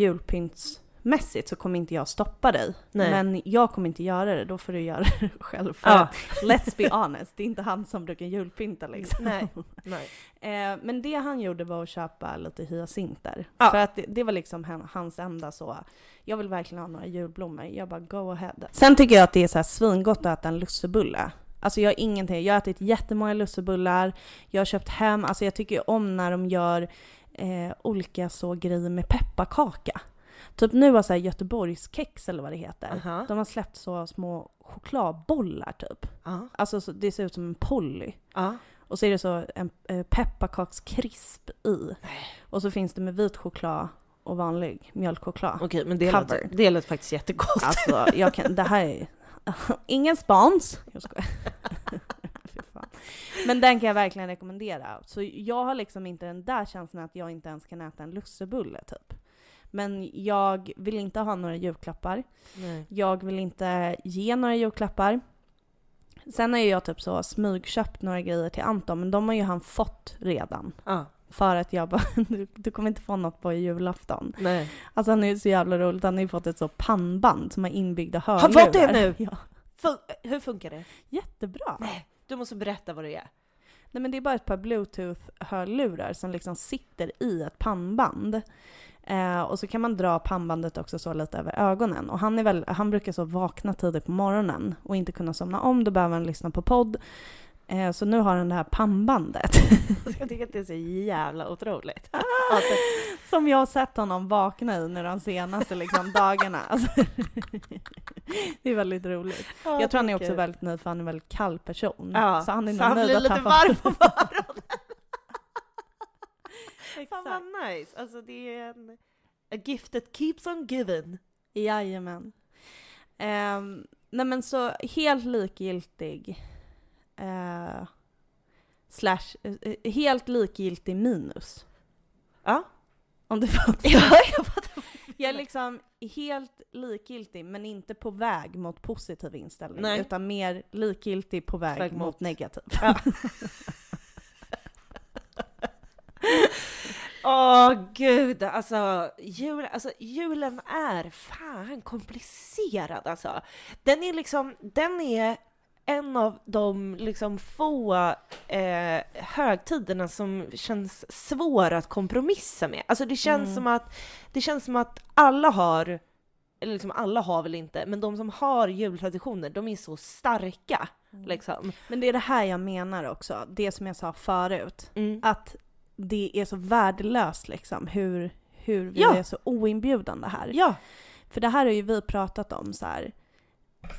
julpyntsmässigt, så kommer inte jag stoppa dig. Nej. Men jag kommer inte göra det, då får du göra det själv. För Ja. let's be honest, det är inte han som brukar julpynta liksom. Nej. Nej. Eh, men det han gjorde var att köpa lite hyacinter. Ja. För att det, det var liksom han- hans enda så, jag vill verkligen ha några julblommor. Jag bara go ahead. Sen tycker jag att det är så här svingott att äta en lussebulle. Alltså jag har ingenting, jag har ätit jättemånga lussebullar, jag har köpt hem, alltså jag tycker om när de gör eh, olika så grejer med pepparkaka. Typ nu har så här Göteborgskex eller vad det heter, Aha. de har släppt så små chokladbollar typ. Ja. Alltså så, det ser ut som en Polly. Ja. Och så är det så en eh, pepparkakskrisp i. Och så finns det med vit choklad och vanlig mjölkchoklad. Okej, men det lät, det lät faktiskt jättegott. Alltså, jag kan, det här är... Ingen spons! Jag skojar. Men den kan jag verkligen rekommendera. Så jag har liksom inte den där känslan att jag inte ens kan äta en lussebulle typ. Men jag vill inte ha några julklappar. Nej. Jag vill inte ge några julklappar. Sen har ju jag typ så smygköpt några grejer till Anton, men de har ju han fått redan. Ja. För att jag bara, du, du kommer inte få något på julafton. Nej. Alltså han är ju så jävla roligt, han har ju fått ett så pannband som har inbyggda hörlurar. Har fått det nu? Ja, Fun- hur funkar det? jättebra. Du måste berätta vad det är. Nej men det är bara ett par bluetooth-hörlurar som liksom sitter i ett pannband. Eh, och så kan man dra pannbandet också så lite över ögonen. Och han, är väl, han brukar så vakna tidigt på morgonen och inte kunna somna om, då behöver han lyssna på podd. Eh, så nu har han det här pannbandet. Jag tycker att det är så jävla otroligt. som jag har sett honom vakna i nu de senaste liksom, dagarna. Alltså, det är väldigt roligt. Jag tror han är också väldigt nöjd för han är en väldigt kall person. Ja, så han är så han nöjd blir att lite han får- varm på Fan vad nice. Alltså det är en a gift that keeps on giving. Jajamän. Um, nej men så helt likgiltig. Uh, slash, eh, helt likgiltig minus. Ja. Om du fattar. Ja, jag fattar. Jag är liksom helt likgiltig men inte på väg mot positiv inställning. Nej. Utan mer likgiltig på väg, Väg mot, mot- negativ. Ja. Åh gud, alltså, jul, alltså julen är fan komplicerad alltså. Den är liksom, den är en av de liksom få eh, högtiderna som känns svåra att kompromissa med. Alltså det känns Mm. som att, det känns som att alla har, eller liksom alla har väl inte, men de som har jultraditioner, de är så starka liksom. Men det är det här jag menar också, det som jag sa förut. Mm. Att det är så värdelöst liksom hur, hur vi Ja. är så oinbjudande här. Ja, För det här har ju vi pratat om så här.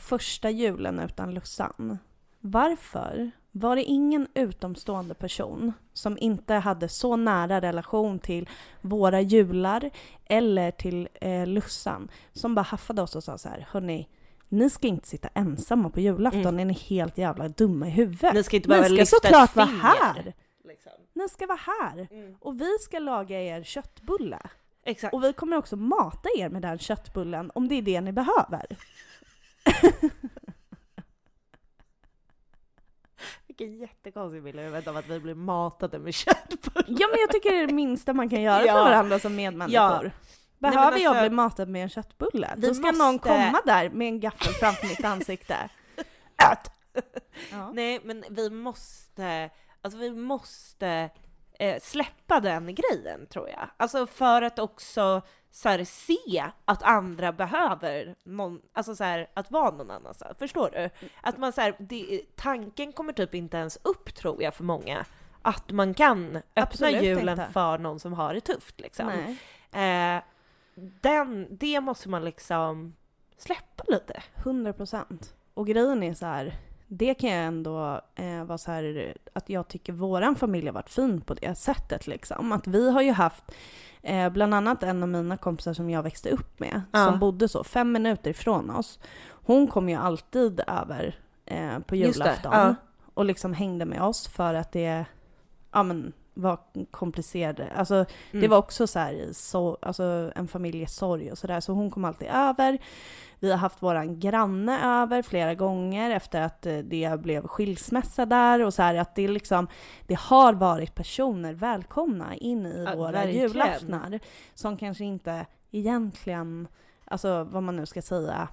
Första julen utan Lussan. Varför var det ingen utomstående person som inte hade så nära relation till våra jular eller till eh, Lussan som bara haffade oss och sa så här, hörni, ni ska inte sitta ensamma på julafton, Mm. är ni helt jävla dumma i huvudet? ni ska inte behöva ni ska lyfta såklart vara här! Liksom. Ni ska vara här! Mm. Och vi ska laga er köttbulle. Exakt. Och vi kommer också mata er med den köttbullen om det är det ni behöver. Vilken jättekonstig bild i huvudet av att vi blir matade med köttbullar. Ja men jag tycker det är det minsta man kan göra Ja. för varandra som medmänniskor. Ja. Behöver men jag alltså- bli matad med en köttbulle, då ska någon måste- komma där med en gaffel framför mitt ansikte. Ät! Ja. Nej, men vi måste, alltså vi måste eh, släppa den grejen tror jag. Alltså för att också så här, se att andra behöver någon, alltså så här, att vara någon annanstans. Förstår du? Att man så här, det, tanken kommer typ inte ens upp tror jag för många. Att man kan öppna Absolut julen inte. för någon som har det tufft liksom. Nej. Eh, den, det måste man liksom släppa lite. 100 procent. Och grejen är så här, det kan jag ändå eh, vara så här att jag tycker våran familj har varit fin på det sättet liksom. Att vi har ju haft eh, bland annat en av mina kompisar som jag växte upp med, Ja. som bodde så fem minuter ifrån oss. Hon kom ju alltid över eh, på julafton ja. och liksom hängde med oss för att det ja, men, var komplicerade. Alltså det Mm. var också så här så, alltså en familjesorg och sådär, så hon kom alltid över. Vi har haft våran granne över flera gånger efter att eh, det blev skilsmässa där och så här att det liksom, det har varit personer välkomna in i Ja, våra verkligen. julaftnar som kanske inte egentligen, alltså vad man nu ska säga.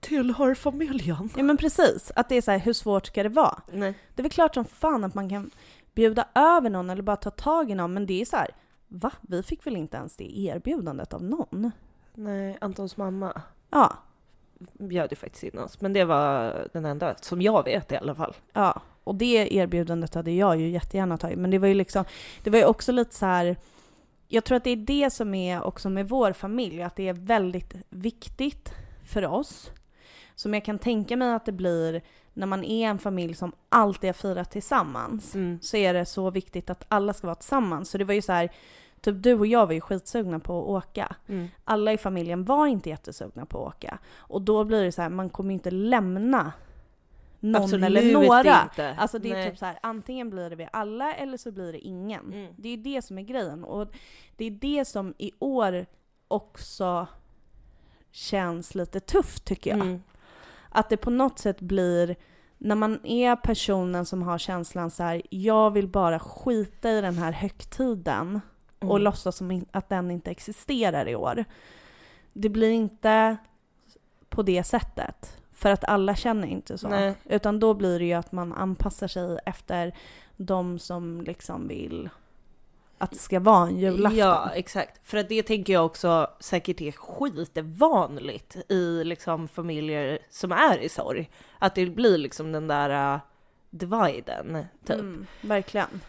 Tillhör familjen. Ja men precis, att det är så här, hur svårt ska det vara? Nej. Det är väl klart som fan att man kan bjuda över någon eller bara ta tag i någon, men det är så här, va? Vi fick väl inte ens det erbjudandet av någon? Nej, Antons mamma Ja, bjöd ju faktiskt in oss, men det var den enda som jag vet i alla fall. ja. Och det erbjudandet hade jag ju jättegärna tagit, men det var ju liksom, det var ju också lite så här. Jag tror att det är det som är också med vår familj, att det är väldigt viktigt för oss. Som jag kan tänka mig att det blir när man är en familj som alltid har firat tillsammans. Mm. så är det så viktigt att alla ska vara tillsammans. Så det var ju så här, typ du och jag var ju skitsugna på att åka. Mm. Alla i familjen var inte jättesugna på att åka. Och då blir det så här, man kommer ju inte lämna någon Absolut eller några. inte. Alltså det är Nej. typ så här, antingen blir det vi alla eller så blir det ingen. Mm. Det är det som är grejen. Och det är det som i år också känns lite tufft tycker jag. Mm. Att det på något sätt blir, när man är personen som har känslan så här, jag vill bara skita i den här högtiden och Mm. låtsas som att den inte existerar i år. Det blir inte på det sättet. För att alla känner inte så. Nej. Utan då blir det ju att man anpassar sig efter de som liksom vill att det ska vara en julafton. Ja, exakt. För att det tänker jag också säkert är skitvanligt i liksom familjer som är i sorg. Att det blir liksom den där uh, dividen, typ. Mm, verkligen.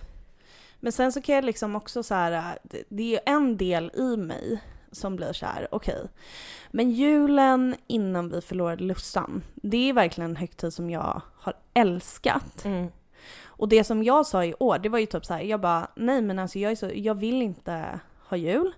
Men sen så kan jag liksom också så här, äh, det, det är ju en del i mig som blir så här, okej. Men julen innan vi förlorade Lussan, det är verkligen en högtid som jag har älskat. Mm. Och det som jag sa i år, det var ju typ så här, jag bara, nej men alltså jag, är så, jag vill inte ha jul.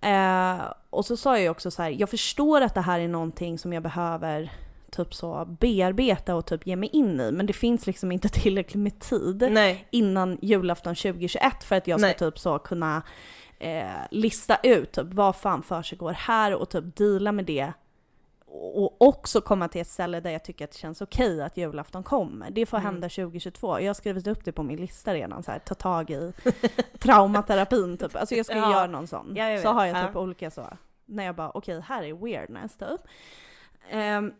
Eh, och så sa jag ju också så här, jag förstår att det här är någonting som jag behöver typ så bearbeta och typ ge mig in i, men det finns liksom inte tillräckligt med tid Nej. innan julafton 2021 för att jag ska Nej. typ så kunna eh, lista ut typ vad fan för sig går här och typ deala med det. Och också komma till ett ställe där jag tycker att det känns okej att julafton kommer. Det får Mm. hända 2022. Jag har skrivit upp det på min lista redan, så här, ta tag i traumaterapin typ. Alltså jag ska Ja. göra någon sån. Ja, så har jag typ Ja. olika så. När jag bara okej, här är weirdness typ. Ehm,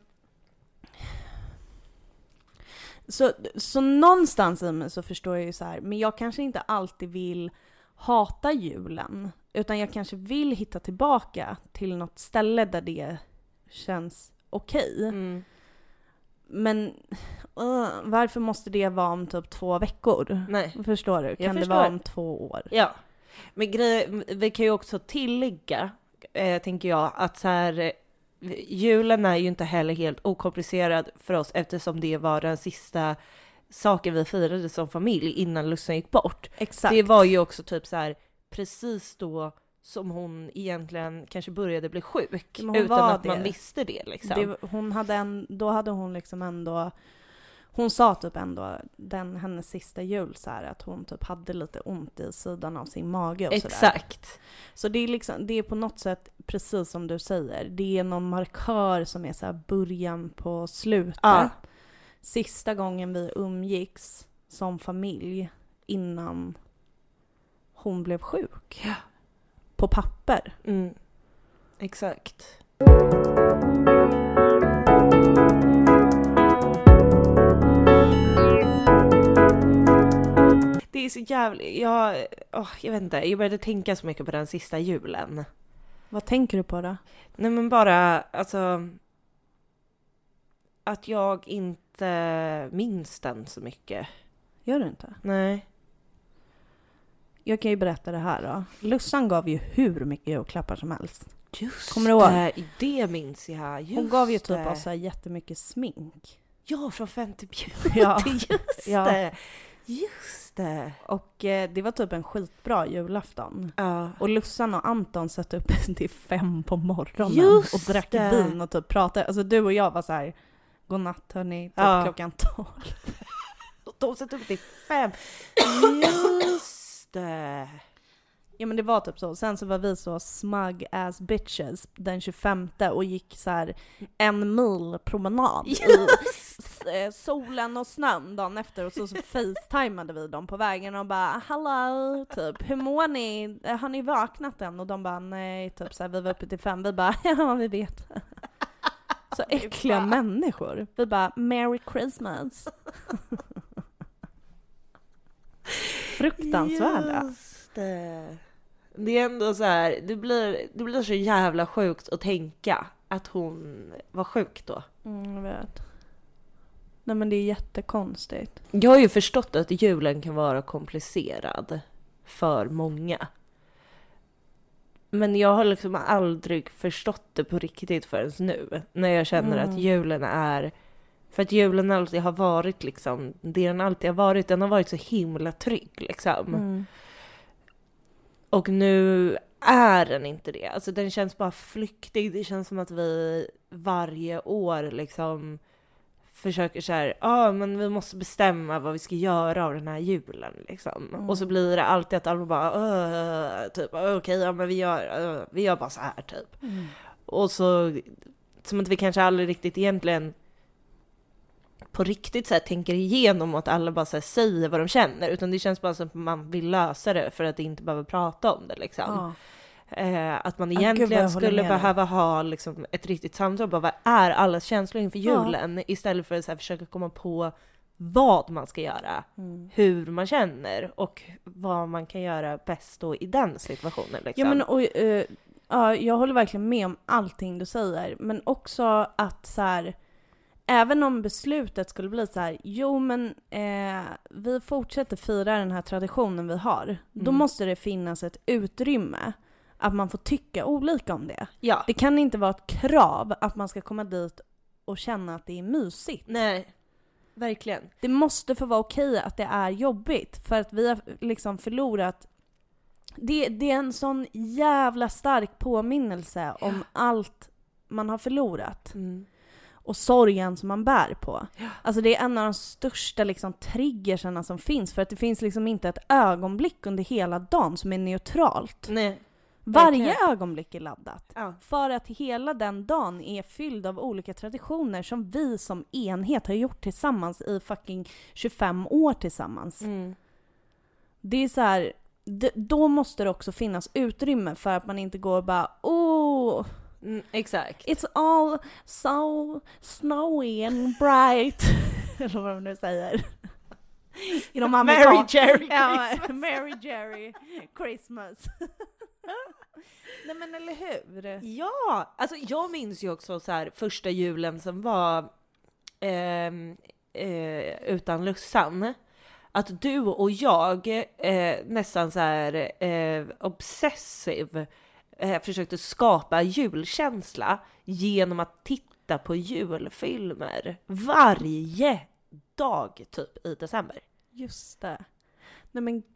så, så någonstans i mig så förstår jag ju så här, men jag kanske inte alltid vill hata julen. Utan jag kanske vill hitta tillbaka till något ställe där det känns okej. Mm. Men uh, varför måste det vara om typ två veckor? Nej. Förstår du? Kan det förstår. vara om två år? Ja. Men grej, vi kan ju också tillägga, eh, tänker jag, att så här, eh, julen är ju inte heller helt okomplicerad för oss eftersom det var den sista saken vi firade som familj innan Lussan gick bort. Exakt. Det var ju också typ så här precis då som hon egentligen kanske började bli sjuk utan att man det. visste det liksom. det, hon hade en, då hade hon liksom ändå hon sa typ ändå, den, hennes sista jul så här, att hon typ hade lite ont i sidan av sin mage och sådär. Exakt. Så det är liksom, det är på något sätt precis som du säger, det är någon markör som är så början på slutet. Ja. Sista gången vi umgicks som familj innan hon blev sjuk. Ja. På papper. Mm. Exakt. Det är så jävla... Jag, åh, jag vet inte, jag började tänka så mycket på den sista julen. Vad tänker du på då? Nej men bara, alltså... Att jag inte minns den så mycket. Gör du inte? Nej. Jag kan ju berätta det här då. Lussan gav ju hur mycket julklappar som helst. Just Kommer du ihåg? det, det minns jag. Just Hon gav ju typ det. oss så här jättemycket smink. Ja, från 50 Beauty, Ja. just Ja. det! Just det! Och eh, det var typ en skitbra julafton. Ja. Och Lussan och Anton satt upp till fem på morgonen Just och drack det. vin och typ pratade. Alltså du och jag var så här. Godnatt hörni, typ Ja. klockan tolv. De satt upp till fem. Just det! Ja men det var typ så. Sen så var vi så smug as bitches den 25 och gick så här en mil promenad i s- eh, solen och snön dagen efter och så, så facetimade vi dem på vägen och bara hallå, typ hur mår ni? Eh, Har ni vaknat än? Och de bara nej, typ så här, vi var uppe till fem. Vi bara ja vi vet. Så äckliga människor. Vi bara merry christmas. Fruktansvärda. Just det. Det är ändå så här, det blir, det blir så jävla sjukt att tänka att hon var sjuk då. Mm, jag vet. Nej men det är jättekonstigt. Jag har ju förstått att julen kan vara komplicerad för många. Men jag har liksom aldrig förstått det på riktigt förrän nu. När jag känner Mm. att julen är... För att julen alltid har varit liksom, det den alltid har varit, den har varit så himla trygg liksom. Mm. Och nu är den inte det. Alltså den känns bara flyktig. Det känns som att vi varje år liksom försöker så här, ja ah, men vi måste bestämma vad vi ska göra av den här julen liksom. Mm. Och så blir det alltid att alla bara, typ, okej, okay, ja men vi gör, "Åh, vi gör bara så här typ. Mm. Och så, som att vi kanske aldrig riktigt egentligen på riktigt så här, tänker igenom att alla bara så här, säger vad de känner, utan det känns bara som att man vill lösa det för att inte behöva prata om det liksom. Ja. Eh, att man gud, egentligen håller skulle behöva ha liksom, ett riktigt samtal, bara vad är allas känslor inför Ja. julen? Istället för att så här, försöka komma på vad man ska göra, Mm. hur man känner och vad man kan göra bäst då i den situationen. Liksom. Ja men och, eh, ja, jag håller verkligen med om allting du säger. Men också att så här, även om beslutet skulle bli så här, jo men eh, vi fortsätter fira den här traditionen vi har. Då Mm. måste det finnas ett utrymme att man får tycka olika om det. ja. Det kan inte vara ett krav att man ska komma dit och känna att det är mysigt. Nej, verkligen. Det måste få vara okej att det är jobbigt för att vi har liksom förlorat det, det är en sån jävla stark påminnelse om allt man har förlorat Mm. Och sorgen som man bär på. Ja. Alltså det är en av de största liksom triggerserna som finns för att det finns liksom inte ett ögonblick under hela dagen som är neutralt. Nej. Varje verkligen. ögonblick är laddat. Ja. För att hela den dagen är fylld av olika traditioner som vi som enhet har gjort tillsammans i fucking 25 år tillsammans. Mm. Det är så här, då måste det också finnas utrymme för att man inte går och bara oh, Mm, exakt. it's all so snowy and bright. Eller vad de nu säger. I de Mary Jerry Ja, Christmas. Mary Jerry Christmas. Nej men eller hur? Ja, alltså jag minns ju också så här första julen som var ehm, eh, utan Lussan. Att du och jag eh, nästan så här eh, obsessiv eh, försökte skapa julkänsla genom att titta på julfilmer varje dag typ i december. Just det. Nej men,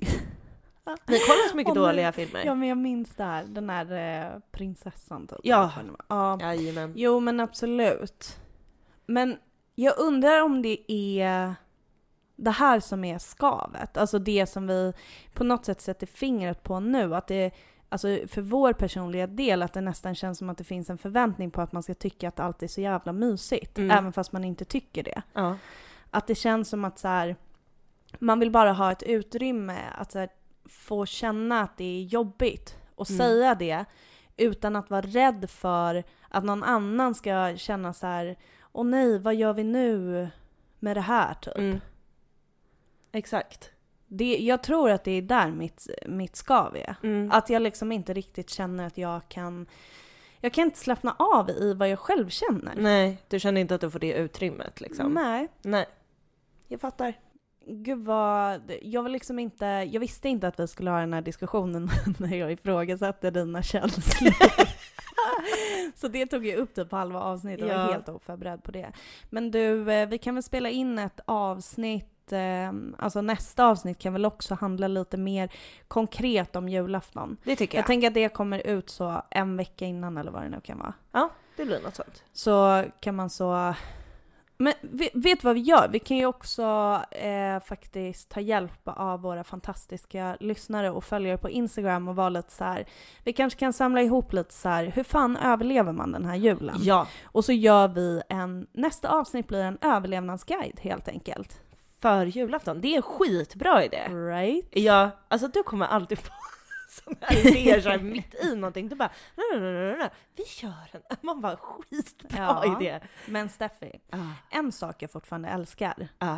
Vi kollar så mycket dåliga filmer. ja men jag minns det här, den här eh, prinsessan typ. Ja. ja. Jajamän. Jo men absolut. Men jag undrar om det är det här som är skavet. Alltså det som vi på något sätt sätter fingret på nu. Att det, alltså för vår personliga del, att det nästan känns som att det finns en förväntning på att man ska tycka att allt är så jävla mysigt. Mm. Även fast man inte tycker det. Ja. Att det känns som att så här, man vill bara ha ett utrymme att här, få känna att det är jobbigt och Mm. säga det utan att vara rädd för att någon annan ska känna så här, åh nej, vad gör vi nu med det här typ. Mm. Exakt. Det, jag tror att det är där mitt, mitt skav är. Mm. Att jag liksom inte riktigt känner att jag kan, jag kan inte slappna av i vad jag själv känner. Nej, du känner inte att du får det utrymmet liksom? Nej. Nej. Jag fattar. Gud vad, jag var liksom inte, jag visste inte att vi skulle ha den här diskussionen när jag ifrågasatte dina känslor. Så det tog jag upp typ halva avsnittet, var Ja. helt oförberedd på det. Men du, eh, vi kan väl spela in ett avsnitt, eh, alltså nästa avsnitt kan väl också handla lite mer konkret om julafton. Det tycker Jag jag. tänker att det kommer ut så en vecka innan eller vad det nu kan vara. Ja, det blir något sånt. Så kan man så... Men vet du vad vi gör? Vi kan ju också eh, faktiskt ta hjälp av våra fantastiska lyssnare och följare på Instagram och vara lite så här. Vi kanske kan samla ihop lite så här. hur fan överlever man den här julen? Ja, Och så gör vi en, nästa avsnitt blir en överlevnadsguide helt enkelt. För julafton. Det är en skitbra idé. Right? Ja, alltså du kommer alltid få sådana här idéer så här mitt i någonting. Du bara, nej, nej, nej, nej, vi kör en. Man bara, skitbra Ja. idé. Men Steffi, Ah, en sak jag fortfarande älskar. ah.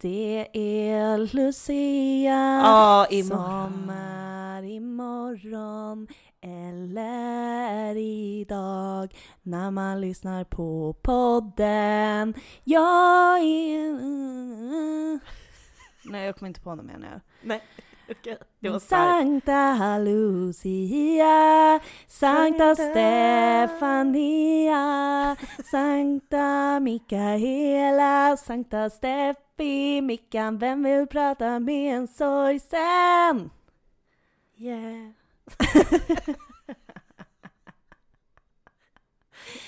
Det är Lucia. Ja, imorgon. Som är imorgon eller idag när man lyssnar på podden. Jag är... Nej, jag kommer inte på något mer nu. Nej, okej. Det var. Sankta Lucia, Sankta Sankta- Stefania, Sankta Mikaela, Sankta Steffi, Mickan, vem vill prata med en sorgsen? Yeah.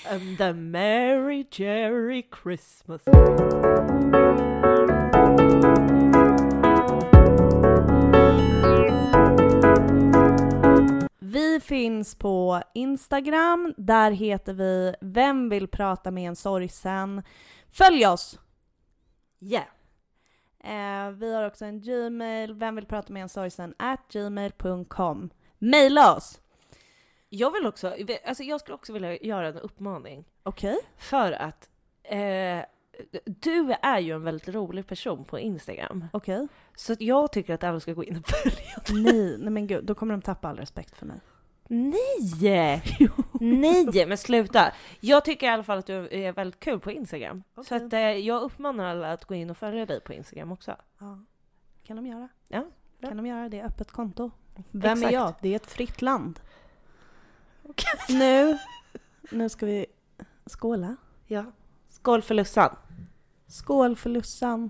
And the merry Jerry Christmas. Vi finns på Instagram, där heter vi Vem vill prata med en sorgsen? Följ oss! Yeah. Eh, vi har också en Gmail, vem vill prata med en sorgsen? at gmail.com. Maila oss! Jag vill också, alltså jag skulle också vilja göra en uppmaning. Okej. För att eh, du är ju en väldigt rolig person på Instagram. Okej. Så att jag tycker att alla ska gå in och följa Nej, nej men gud, då kommer de tappa all respekt för mig. Nej! Nej, men sluta! Jag tycker i alla fall att du är väldigt kul på Instagram. Så Okej. att, eh, jag uppmanar alla att gå in och följa dig på Instagram också. Ja. kan de göra. Ja, bra. Kan de göra det? Öppet konto. Vem Exakt. är jag? Det är ett fritt land. Nu, nu ska vi skåla. Ja. Skål för Lussan! Skål för Lussan.